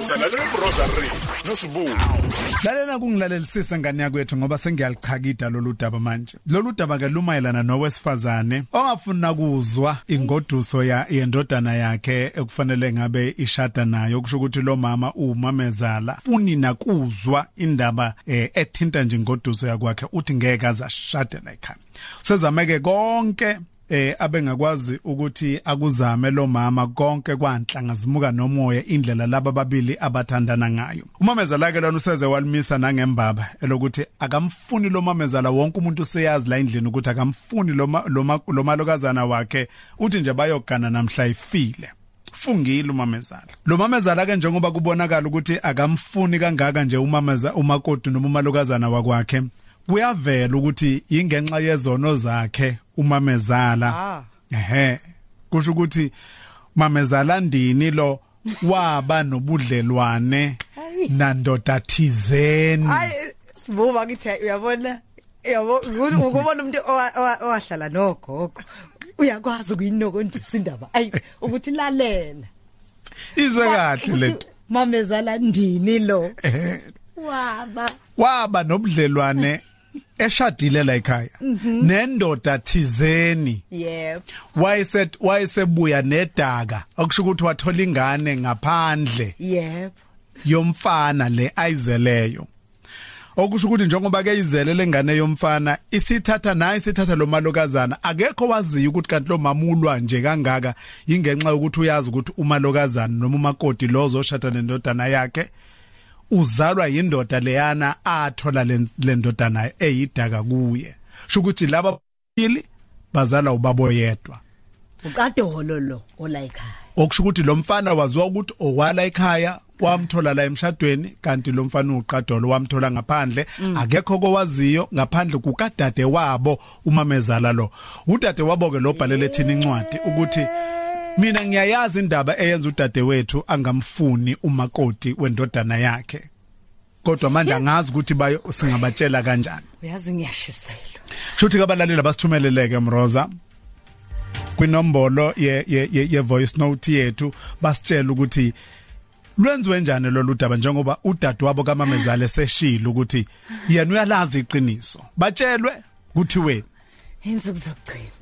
Usalalela uRosary nosibulo. Lalela kungilalelisisa ngane yakwethu ngoba sengiyalichakida lolu daba manje. Lolu daba ke lumayelana nowesifazane ongafuna kuzwa ingoduso ya yendodana yakhe ekufanele ngabe ishada nayo kusho ukuthi lo mama umamezala funi nakuzwa indaba eh, ethinta nje ingoduso yakwakhe uthi ngeke azashade la ekhaya. Usezameke konke eh abengakwazi ukuthi akuzame lo mama konke kwanhla zimuka nomoya indlela laba babili abathandana ngayo. Umamezala ke lona useze walimisa nangembaba elokuthi akamfuni lo mamezala wonke umuntu useyazi la indlini ukuthi akamfuni lo lo malokazana wakhe uthi nje bayogana namhla ifile. Fungile umamezala. Lo mamezala ke njengoba kubonakala ukuthi akamfuni kangaka nje umameza umakoti noma umalokazana wakwakhe kuyavela ukuthi ingenxa yezono zakhe umamezala. Ah. ehe kusho ukuthi mamezala ndini lo waba nobudlelwane nandoda thizeni. Hayi sibuba ngithi uyabona? Yabo ukubona umuntu owa- owa- owahlala nogogo. Uyakwazi ukuyinokondisa indaba. Ayi ukuthi lalela. Izwe kahle le Ukuthi mamezala ndini lo waba. Waba nobudlelwane eshadile la ekhaya. Nendoda thizeni. Yebo wayeset wayesebuya nedaka okusho ukuthi wathola ingane ngaphandle yebo yomfana le ayizeleyo. Okusho ukuthi njengoba ke izele lengane yomfana isithatha naye isithatha lo malokazana. Akekho waziyo ukuthi kanti lo mamulwa nje kangaka ingenxa yokuthi uyazi ukuthi umalokazana noma umakoti lo zoshada nendodana yakhe uzalwa yindoda leyana athola le le ndodana eyidaka kuye. Sho ukuthi laba bili bazala ubabo yedwa uqadolo lo ola ekhaya. Okusho ukuthi lo mfana waziwa ukuthi owala ekhaya wamthola la emshadweni kanti lo mfana uqadolo wamthola ngaphandle. Akekho kowaziyo ngaphandle kukadade wabo umamezala lo. Udade wabo ke lo bhalele thina incwadi ukuthi mina ngiyayazi indaba eyenza udade wethu angamfuni umakoti wendodana yakhe. Kodwa manje angazi ukuthi bayo singabatshela kanjani. Uyazi ngiyashiselwa. Shuthi kabalaleli basithumeleleke Mroza. Kwinombolo ye ye ye, ye voice note yethu basitshela ukuthi lwenziwe njani lolu daba njengoba udadewabo kamamezala seshilo ukuthi yena uyalazi iqiniso. Batshelwe kuthiweni insuku zokugcina.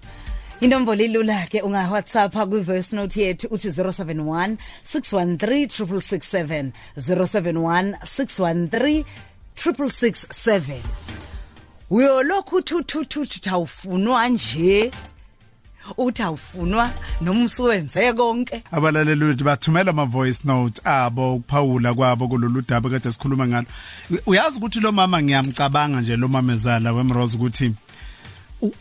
Inombolo ilula ke unga WhatsApp ku voice note yethu uthi 071 613 071 613 667 uyolokhu thuthuthu awufunwa nje uthi awufunwa noma usuwenze konke. Abalaleli bethu bathumela ama voice notes abo ukuphawula kwabo kulolu daba kade sikhuluma ngalo. Uyazi ukuthi lo mama ngiyamcabanga nje lo mamezala wemrose ukuthi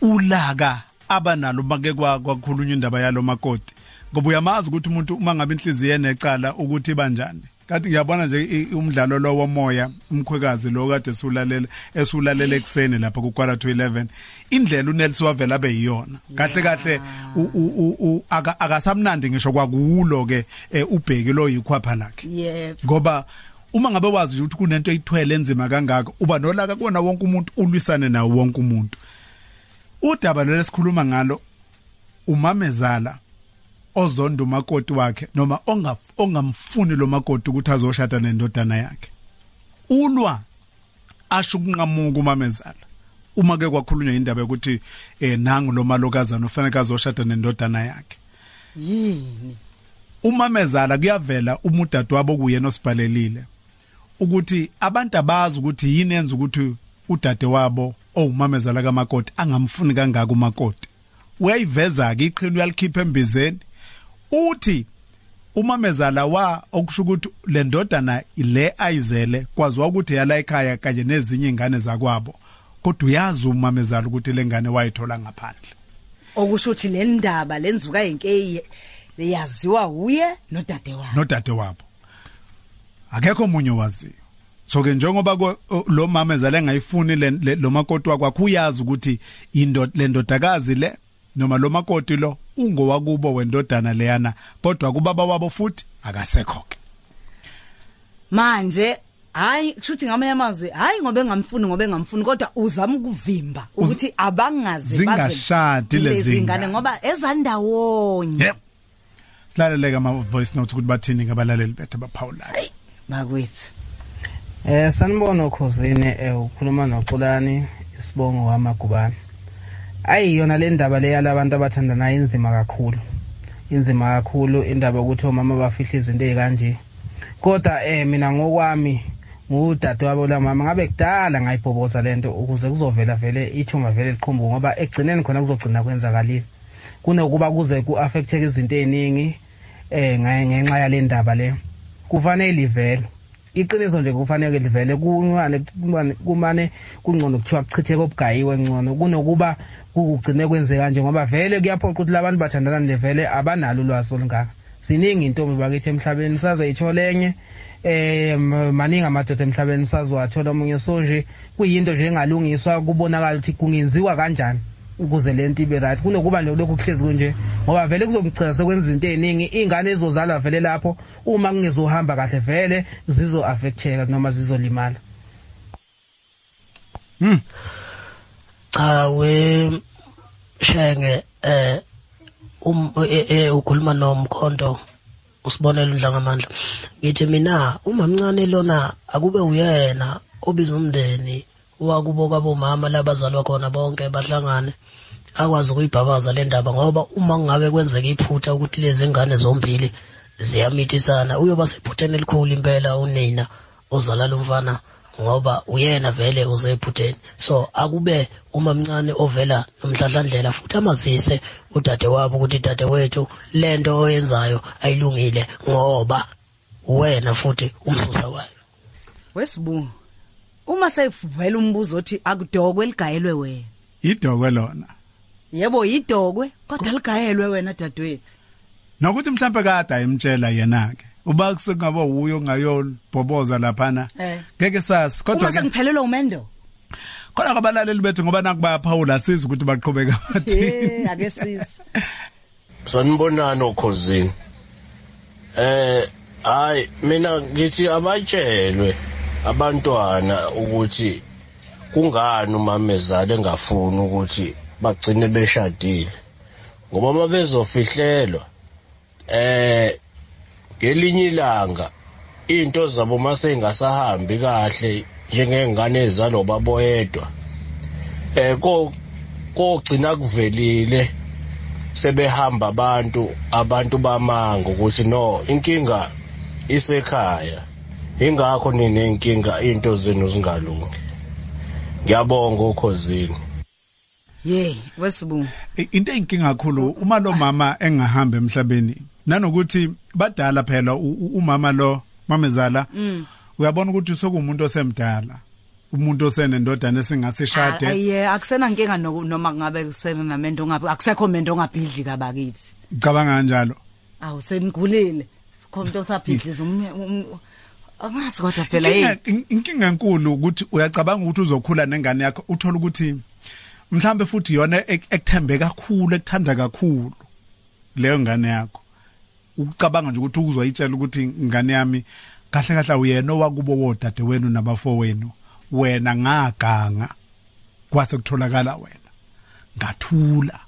ulaka abanalo make kwakhulunywa indaba yalo makoti. Ngoba uyamazi ukuthi umuntu uma ngabe inhliziyo enecala ukuthi banjani kanti ngiyabona nje i- umdlalo lo womoya umkhwekazi lo kade sulalela esulalela ekseni lapha ku quarter to 11 indlela uNelson wavela abe yiyona. Kahle kahle u- u- u- u- aka- akasamnandi ngisho kwakulo ke eh, ubheki lo yikhwapha lakhe. Yebo. Ngoba uma ngabe wazi nje ukuthi kunento eyithwele enzima kangaka uba nolaka kuona wonke umuntu ulwisane nawo wonke umuntu. Udaba lo lesikhuluma ngalo umamezala ozonda umakoti wakhe noma ongaf ongamfuni lo makoti ukuthi azoshada nendodana yakhe. Ulwa asho ukunqamuka umamezala uma ke kwakhulunywa indaba yokuthi eh nangu lo malokazana ufanele azoshada nendodana yakhe. Yini? Umamezala kuyavela umudadu wabo kuyena osibhalelile ukuthi abantu abazi ukuthi yini yenza ukuthi udade wabo owumamezala kamakoti angamfuni kangaka umakoti. Uyayiveza ke iqhinu uyalikhipha embizeni. Uthi umamezala wa okusho ukuthi le ndodana ile ayizele kwaziwa ukuthi yala ekhaya kanye nezinye ingane zakwabo. Kodwa uyazi umamezala ukuthi lengane wayithola ngaphandle. Okusho ukuthi le ndaba lenzuka inkeyi leyaziwa uye nodade wakhe nodade wabo akekho omunye waziyo so ke njengoba lo mama ezale engayifuni le lo makoti wakwakho uyazi ukuthi indoda le ndodakazi le noma lo makoti lo ungowakubo wendodana leyana kodwa kubaba wabo futhi akasekho ke manje hayi kushuthi ngamanye amazwi hayi ngoba engamfuni ngoba engamfuni kodwa uzama ukuvimba ukuthi abangaze Zingashadi lezi ngane. ngoba ezandawonye. Yep. Silaleleke ama voice notes ukuthi bathini ngabalaleli bethu abaphawulayo bakwethu. Eh sanibona ukhosini eh ukhuluma noXolani isibongo wamagubane. Ayi yona le ndaba le yalabantu abathandanayo inzima kakhulu. Inzima kakhulu indaba ukuthi omama bafihla izinto ezikanje. Kodwa eh mina ngokwami ngudade wabo la mama ngabe kudala ngayibhoboza lento ukuze kuzovela vele ithunga vele liqhumbuka ngoba ekugcineni khona kuzogcina kwenzakalile. Kunokuba kuze ku-affecteke izinto eziningi eh ngenxa yale ndaba le. Kufanele ivele. Iqiniso nje kufanele livele kumane kumane kungcono kuthiwa kuchitheke obugayiwe ngcono. Kunokuba kugcine kwenzeka kanje ngoba vele kuyaphoqa ukuthi labantu bathandana levele abanalo ulwazi olungaka. Siningi intombi bakithi emhlabeni sazoyithola enye eh maningi amadoda emhlabeni sazowathola omunye. So nje kuyinto nje engalungiswa kubonakala ukuthi kungenziwa kanjani. Ukuze lento ibe right. Kunokuba lokhu kuhlezi kunje ngoba vele kuzokugcina sekwenza izinto eziningi. Ingane ezozalwa vele lapho uma kungezohamba kahle vele zizo affecteka noma zizolimala. Hm cha we shenge eh um ukhuluma nomkhonto usibonela undla ngamandla ngithi mina uma mncane lona akube uyena obiza umndeni wakubo kwabomama labazalwa khona bonke bahlangane akwazi ukuyibhabaza le ndaba ngoba uma kungabe kwenzeka iphutha ukuthi lezi ngane zombili ziyamithisana uyoba sephutheni elikhulu impela unina ozala lo mfana ngoba uyena vele uzephutheni so akube uma mncane ovela nomhlahlandlela futhi amazise udade wabo ukuthi dade wethu lento oyenzayo ayilungile ngoba wena futhi umsusa wayo. Wesibungu. Uma sevela umbuzo othi akudokwe ligayelwe wena? Idokwe lona. Yebo idokwe kodwa ligayelwe wena dadewethu. Nokuthi mhlambe kade ayimtshela yena ke. Uba kusengaba uyo ongayolibhoboza laphana ngeke sazi. Kodwa uma sengiphelelwe umendo? Khona kwabalaleli bethu ngoba nakuba Paul asiza ukuthi baqhubeka bathi eh ake siza sanibonana okhosini. Eh hayi mina ngithi abatshelwe abantwana ukuthi kungani umamezala engafuni ukuthi bagcine beshadile? Ngoba uma bezofihlelwa eh ngelinye ilanga into zabo mase ingasahambi kahle njengengane ezalo baboyedwa eh ko kogcina kuvelile sebehamba abantu abantu bamanga ukuthi no inkinga isekhaya. Ingakho ninenkinga into zenu zingalungi. Ngiyabonga ukhosini Yey, wesibungu. Into eyinkinga kakhulu uma lo mama engahamba emhlabeni nanokuthi badala phela umama lo mamezala uyabona ukuthi sokumuntu osemdala umuntu osenendodana esingasishade. Ayiye akusena nkinga noma ngabe kusena namendo ngabe akusekho mendo ngabhidli kabakithi. Cabanga kanjalo. Awu senigulile. Sikhomnto osabhidliza angazi kodwa phela hey. inkinga enkulu ukuthi uyacabanga ukuthi uzokhula nengane yakho uthola ukuthi mhlambe futhi yona ekuthembe kakhulu ekuthanda kakhulu leyo ngane yakho. Ukucabanga nje ukuthi uzoyitshela ukuthi ngane yami kahle kahle uyena owakubo wodade wenu. Nabafowenu wena ngaganga kwase kutholakala wena. Ngathula.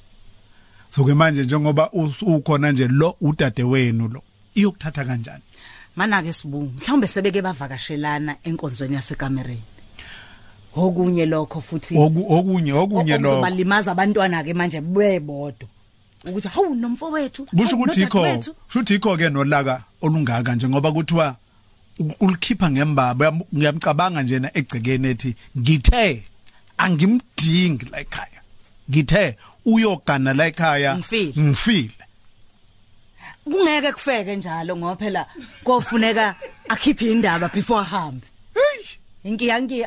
So ke manje njengoba ukhona nje lo udade wenu lo iyokuthatha kanjani? Mana ke sibungu mhlawumbe sebeke bavakashelana enkonzweni yasekamereni. Okunye lokho futhi okunye okunye lokho. uzobalimaza abantwana ke manje bebodwa ukuthi hawu nomfowethu kusho ukuthi ikho kusho ukuthi ikho ke nolaka olungaka nje ngoba kuthiwa ulikhipha ngembaba ngiyamcabanga njena egcekeni ethi ngithe angimdingi la ekhaya. Ngithe uyogana la ekhaya. Ngifile. Kungeke kufeke njalo ngoba phela kofuneka akhiphe indaba before ahambe. Inkiyanki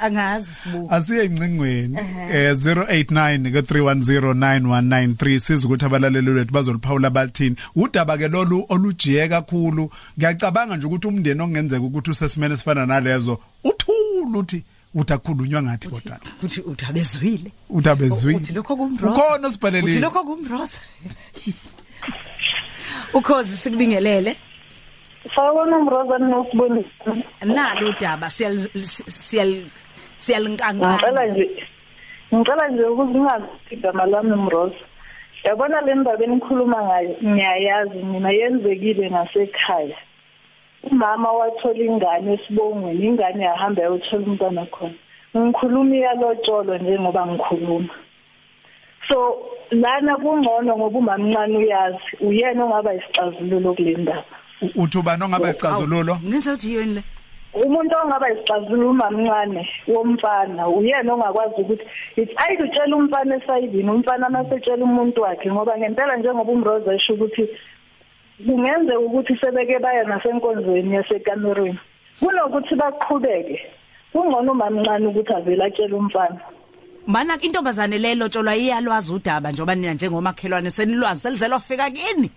angazi sibu. Asiye incingweni eh 089 ke 3109193 siza ukuthi abalaleli lethu bazoliphawula bathini. Udaba ke lolu olujiye kakhulu. Ngiyacabanga nje ukuthi umndeni ongenzeka ukuthi usesimene sifana nalezo uthula uthi utakhulunywa ngathi kodwa. uthi uthabezwile uthabezwile uthi lokho kumroza. Ukhona sibhaleli uthi lokho kumroza. ukhozi sikubingelele Sawubona Mroza nosibonisa. Nalo udaba siyal siyal siyalinkanga. Ngicela nje ngicela nje ukuthi ngingazi igama lami Mroza. yabona le ndaba enikhuluma ngayo ngiyayazi mina yenzekile ngasekhaya umama wathola ingane esibongweni ingane yahamba yayothola umntwana khona ngikhuluma iyalotsholo njengoba ngikhuluma so lana kungcono ngoba umamncane uyazi uyena ongaba isixazululo kule ndaba U- uthi ubani ongaba isicazululo ngizothi yini le? Umuntu ongaba isixazululo umamncane womfana uyena ongakwazi ukuthi it's ayikutshela umfana esayidini umfana masetshela umuntu wakhe ngoba ngempela njengoba umroza esho ukuthi kungenzeka ukuthi sebeke baya nasenkonzweni yasekamerweni kunokuthi baqhubeke. Kungcono umamncane ukuthi avele atshele umfana. Mana intombazane le lotsholwa iyalwazi udaba njoba nina njengomakhelwane senilwazi selizelwa fika kini.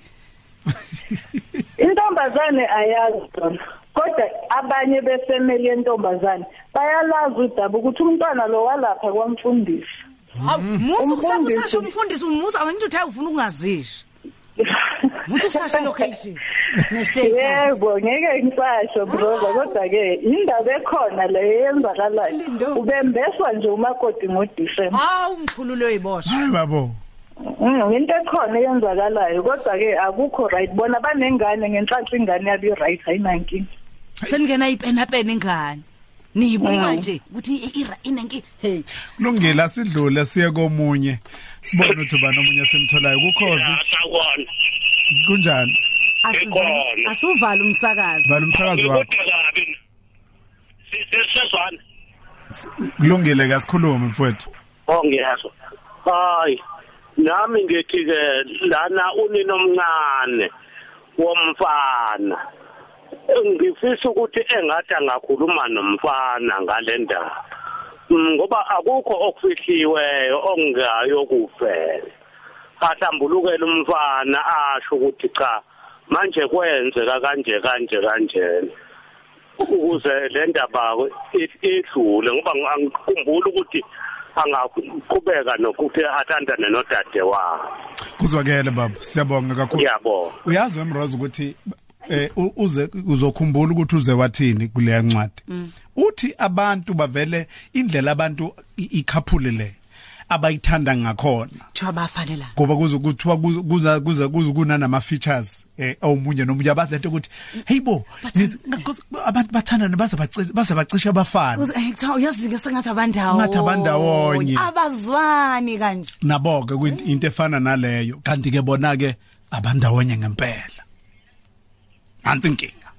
Intombazane ayazi yona kodwa abanye befamily yentombazane bayalazi udaba ukuthi umntwana lo walapha kwamfundisi. Hawu musu Umfundisi- kusabusasho umfundisi umusa angithi uthi ufuna ukungazisho musu kusasho location nestatus yebo ngeke ngisasho brother kodwa ke indaba ekhona le yenzakalayo ubembeswa nje umakoti ngoDisemba hawu mkhululo oyibosha hayi babo. Mm, into ekhona eyenzakalayo kodwa ke akukho right. Bona banengane ngenhlanhla ingane yabo right ayinankingi seningena ipena pena ingane. Niyibuka Mm. nje ukuthi i- ira inenki hey. Kulungile sidlule siye komunye. Sibone ukuthi ubani omunye semtholayo kukhozi? Sakona kunjani? Asivale Ikhona. asuvale umsakazi. Vala umsakazi wakho. Kabi sisezwana kulungile kasikhulume mfowethu. Oh ngiyazwa hayi nami ngithi ke lana unino omncane womfana. Ngifisa ukuthi engathi angakhuluma nomfana ngale ndaba. Mm, ngoba akukho okufihliweyo okungayo kuvela ahlambulukela umfana asho ukuthi cha manje kwenzeka kanje kanje kanjena ukuze le ndaba i- idlule ngoba ngi- angikhumbuli ukuthi angaqhubeka nokuthi athandane nodade wakhe. Kuzwakele baba. Siyabonga kakhulu. Ngiyabona uyazi wemroza ukuthi eh u- uze uzokhumbula ukuthi uze wathini kule ncwadi? Uthi abantu bavele indlela abantu i- ikhaphule le. Abayithanda ngakhona. Thiwa bafanela. Ngoba kuze kuthiwa kuze kuze kuze kuze kunanama features eh omunye nomunye. Abathi ukuthi heyibo abantu bathandana baze bacishe baze bacishe abafana. Kuthiwa uyazi ngesengathi abandawo Ngathi abandawonye. abazwani kanje. Nabo ke into efana naleyo. Kanti ke bona ke abandawonye ngempela. Nansi inkinga.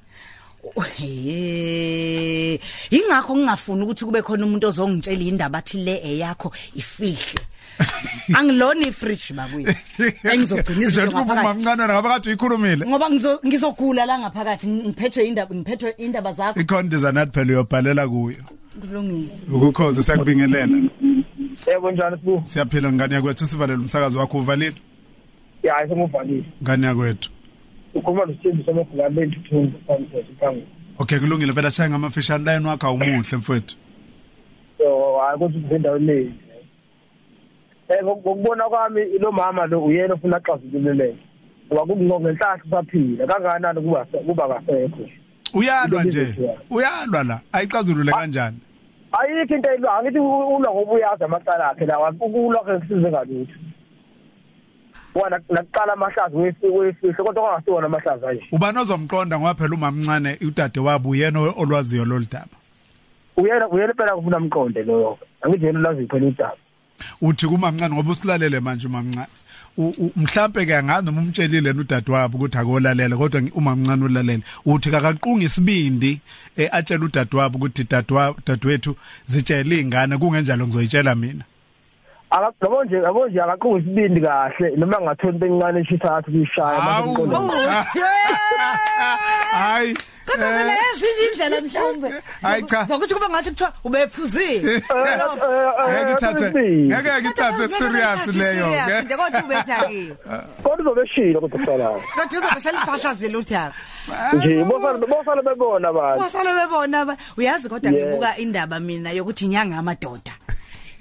Hey, ingakho ngingafuni ukuthi kube khona umuntu ozongitshela indaba athi le eyakho ifihle. Angilona ifridge bakuyi. Engizogcina izinto Njengoba ngaphakathi. umamncane ngabe kade uyikhulumile. Ngoba ngizo ngizogula la ngaphakathi ngiphethwe indaba ngiphethwe indaba zakho. Ikhona designated phela uyobhalela kuyo. Kulungile. ukukhoze siyakubingelela. Yebo njani sibu? Siyaphila ngane yakwethu? Sivalele umsakazo wakho uvalile? Ya semuvalile ngane yakwethu? Ukhuluma nosithembiso amagulane bentuthundo phambi phambi okay kulungile phela shaya ngamafishane line wakho awumuhle mfowethu. So hayi ukuthi ngendaweni leyi eh ngokubona kwami lo mama lo uyena ofuna axazululele ngoba kungo ngenhlahla saphila kangakanani kuba kuba kasekho uyalwa Into nje ebizwa. uyalwa la ayicazulule kanjani? ayikho into elwa angithi ulwa ngoba uyazi amacala akhe lawa ukulwa ke kusize ngalutho wona nakuqala amahlazi wefihlo kodwa kwangasiwona amahlazi ayo ubani ozomqonda ngoba phela umamncane udade wabo uyena olwaziyo loludaba uyena uyena phela kufuna mqonde loyo. Angithi yena lazi phela udaba. Uthi kumamncane ngoba usilalele manje umamncane U- u- mhlambe ke angazi noma umtshelile udade wabo ukuthi akolalela kodwa ngi- umamncane ulalele uthi kakaqunga isibindi eh, atshela udade wabo ukuthi dadwa dadwethu zitshela izingane kungenjalo ngizoyitshela mina. Akaqobo nje yabo nje akaqunga isibindi kahle noma ngathoni into encane eshithathu kuyishaya Hawu. mase Oh, hayi Kodwa eh, phela ezinye indlela mhlawumbe. Hayi, cha. Zokuthi kube ngathi kuthiwa ubephuzile. ngeke ithathe ngeke ngithathe serious leyo Nje ke kodwa ubethakiwe. kodwa uzobeshilo kodwa kusalayo Kodwa uzobe seliphahlazile uthaka. nje bosala bosala bebona abantu Wasale bebona ba uyazi kodwa Yeah. ngibuka indaba mina yokuthi inyanga amadoda.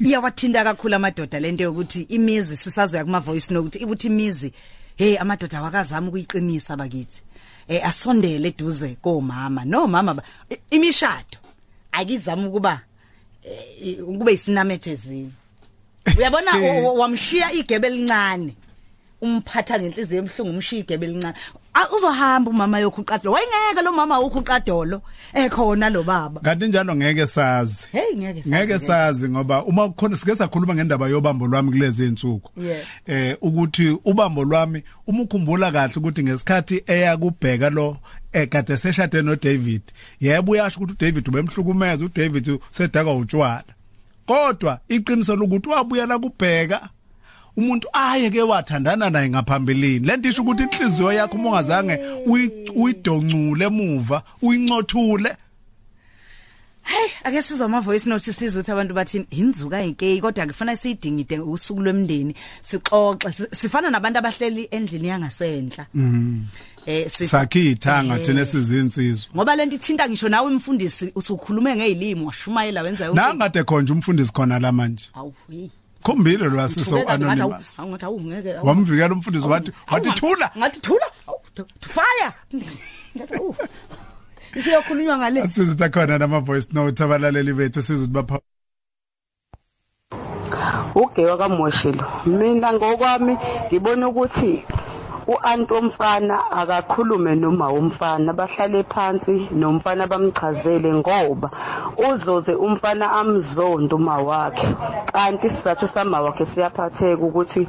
Iyawathinta kakhulu amadoda lento yokuthi imizi sisazoya kuma voice nokuthi ukuthi imizi hey amadoda awakazama ukuyiqinisa bakithi. Eh asondele eduze komama no mama ba- i- imishado akizama ukuba eh, kube isinametshezini. Uyabona Eh. wa- wamshiya igebe elincane. umphatha ngenhliziyo emhlungu umshige belincane Ah, uzohamba umama yokhuqadolo wayengeke lo mama ukhuqadolo ekhona lo baba. Kanti njalo ngeke sazi. Hey ngeke sazi ngeke ke. sazi ngoba uma kukhona sike sakhuluma ngendaba yobambo lwami kulezi insuku eh ukuthi ubambo lwami uma ukhumbula kahle ukuthi ngesikhathi eya kubheka lo ekade seshade no David yebo uyasho ukuthi uDavid ubemhlukumeza uDavid sedaka utshwala. Kodwa iqiniso lokuthi wabuya la kubheka. Umuntu aye ke wathandana naye ngaphambilini. Lento isho ukuthi inhliziyo yakho uma ungazange uyi- uyidoncule emuva uyincothule. Hey ake sizwa ama voice note sizwe ukuthi abantu bathini inzuka inkey kodwa kufuna siyidingide usuku lwemndeni sixoxe si- sifana nabantu abahleli endlini yangasenhla mhm. Eh si- sakhe ithanga Eh. thina sizinsizwa ngoba lento ithinta ngisho nawe umfundisi usukhulume ngezilimi washumayela wenza yonke nangade khonje umfundisi khona la manje. Awu hey khombile lo asiso anonymous. awungathi awungeke wamvikela umfundisi wathi wathi thula. ngathi thula. Awu, th- fire. Ngathi, awu. isiyokhulunywa ngale. Asiza khona nama voice note abalaleli bethu sizothi bapha ugewa kamoshelo mina ngokwami ngibona ukuthi u-anti womfana akakhulume noma womfana bahlale phansi nomfana bamchazele ngoba uzoze umfana amzonda uma wakhe kanti isizathu sama wakhe siyaphatheka ukuthi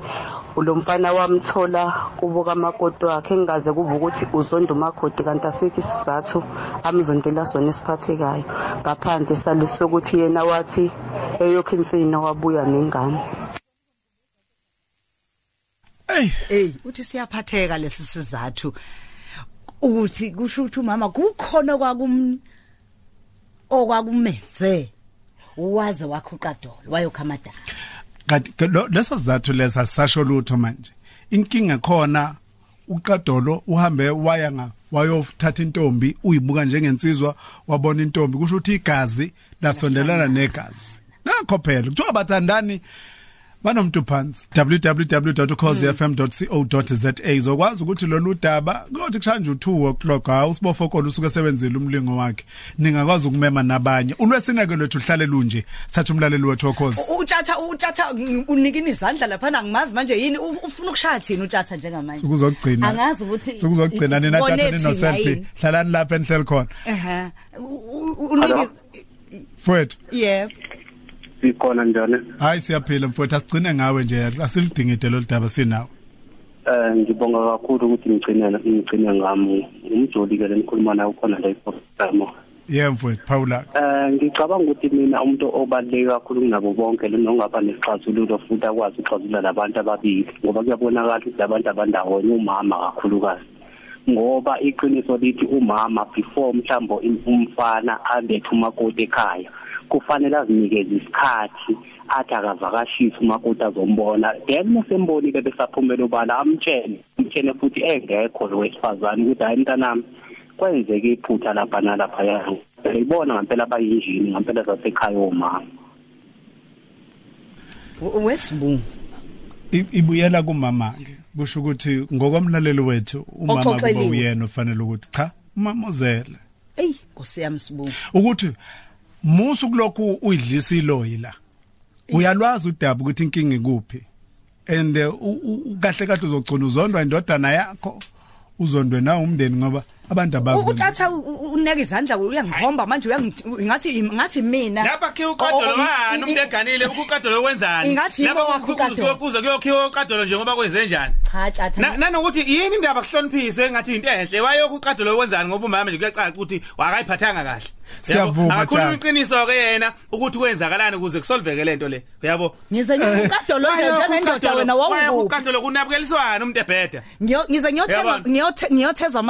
lo mfana wamthola kubo kamakoti wakhe engaze kube ukuthi uzonda umakoti kanti asikho isizathu amzondela sona esiphathekayo. Ngaphandle salisokuthi yena wathi eyokho imfino wabuya nengane. Hey. Hey uthi siyaphatheka lesi sizathu. Ukuthi kusho ukuthi umama kukhona kwakum okwakumenze uwaze wakhuqadolo wayokha amadala kanti leso sizathu lesa sasho lutho manje. Inkinga khona uqadolo uhambe waya nga wayothatha intombi uyibuka njengensizwa wabona intombi. Kusho ukuthi igazi lasondelana negazi. Nakho phela kuthiwa bathandani banomntu phansi www.cozfm.co.za izokwazi ukuthi lolu daba kuyothi kushanje u2 o'clock ha usibofokolo usuke sebenzile umlingo wakhe. Ningakwazi ukumema nabanye. Ulwesineke lwethu hlale lunje. Sithatha umlaleli wethu okhozi utshatha utshatha unikini izandla lapha angimazi manje yini? U- ufuna ukushaya thina utshatha njengamanje? Sikuzokugcina. angazi ukuthi Sikuzogcina nina sibone tjata nino thina selfie. yini. Hlalani lapha enihleli khona. ehe. U- u- uniki Mfowethu, yebo. Sikhona njani hayi siyaphila mfowethu asigcine ngawe nje. Asilidingide lo daba sinawo. eh ngibonga kakhulu ukuthi ngigcine ngigcine ngami umjoli ke lenikhuluma nayo khona la iprogram Yebo mfowethu Paula. eh ngicabanga ukuthi mina umuntu obaluleke kakhulu kunabo bonke lo nongaba nesixazululo futhi akwazi ukuxazulula labantu ababili ngoba kuyabonakala ukuthi labantu abandawonye umama kakhulukazi ngoba iqiniso lithi umama before mhlambo umfana alethe umakoti ekhaya kufanele azinikeze isikhathi athi akavakashise umakoti azombona. Then mesembonile besaphumela ubala amtshele amtshele futhi engekho lo wesifazane ukuthi hayi mntanami kwenzeke iphutha lapha nalapha yangu ngibona ngempela bayinjini ngempela zasekhaya omama. U- wesibungu I- Ibuyela kumama ke. Kusho ukuthi ngokwamlaleli wethu umama kuba uyena ofanele ukuthi cha umama uzele. ey kusiyami sibungu. Ukuthi musu kulokhu uyidlisa iloyi la. Uyalwazi udaba ukuthi inkinga ikuphi. And uh, u- u- kahle kahle uzogcina uzondwa indodana yakho uzondwe na umndeni ngoba abantu abazi utshatha uneka izandla uyangikhomba manje uyangi- ngathi ngathi mina. Lapha khe Oh, uqadolo oh, bani i- umuntu i- eganile ukuqadolo wenzani? Ingathi yimo wakho uqadolo. kuze kuyokhiwa uqadolo nje ngoba kwenze njani? Cha tshatha Na- nanokuthi yini indaba kuhloniphiswe engathi into enhle? Wayokho uqadolo wenzani ngoba umama nje kuyacaca ukuthi wakayiphathanga kahle? Siyavuma, akakhuluma Jabu. iqiniso ke yena ukuthi kwenzakalani ukuze kusolveke lento le. Uyabo? Ngize ngikadolo nje njengendoda wena wawukuphi? uqadolo kunabukeliswana umuntu ebheda Ngiyo- ngize ngiyothenga Yabona. ngiyothe ngiyotheza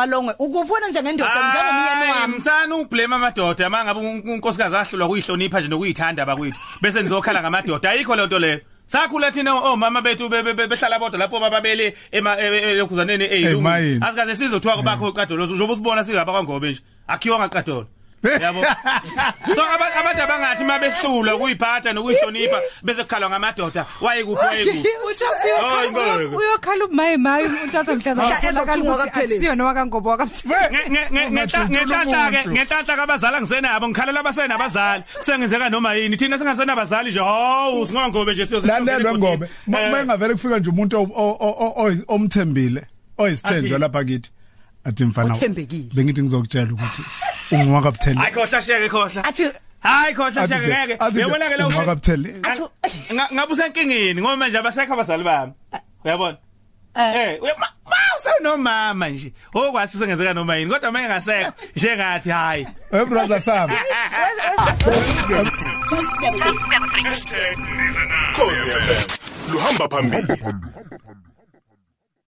amalongwe ukubona njengendoda njengemiyeni Hayi, wami. msana ublame amadoda. Mangabe un- unkosikazi ahlulwa kuyihlonipha nje nokuyithanda bakwethu bese nizokhala ngamadoda. Ayikho lento leyo sakhula thina omama bethu be- be- be- behlala bodwa lapho bababele ema- e- e- elokhuzaneni eyilungu. Asikaze sizothiwa kubakho uqadolo njengoba usibona singaba kwangobe nje? Akhiwa ngaqadolo yabo so aba- abantu abangathi mabehlulwa kuyiphatha nokuyihlonipha bese kukhalwa ngamadoda wayekuphi wayekuphi Hayi, ngeke. uyokhala umayi mayi untata mhlaza Mhla ezothungwa kaButhelezi. siyona wakangobo wakaButhelezi ngenhlanhla ke ngenhlanhla kabazali ngisenabo ngikhalela abasenabazali kusengenzeka noma yini thina singasenabazali nje hawu singongobe nje lalelwe ngobe Eh. mayengavele kufika nje umuntu o- o- o- o- omthembile oyisithenjwa Athi. lapha kithi athi mfana Othembekile. bengithi ngizokutshela ukuthi ungwaka buthele hayi khohla sheke khohla. Athi hayi khohla Athi sheke nje- ngeke. athi nje, uyabona ke la ungwaka buthele ngabe usenkingeni? Ngoba manje abasekho abazali bami. Uyabona? Eh. Uya- ma ma usenomama nje. Okwasi sengenzeka noma yini kodwa manje ngasekho njengathi hayi. Hey brother sam Hashtag Khosi FM. Luhamba phambili.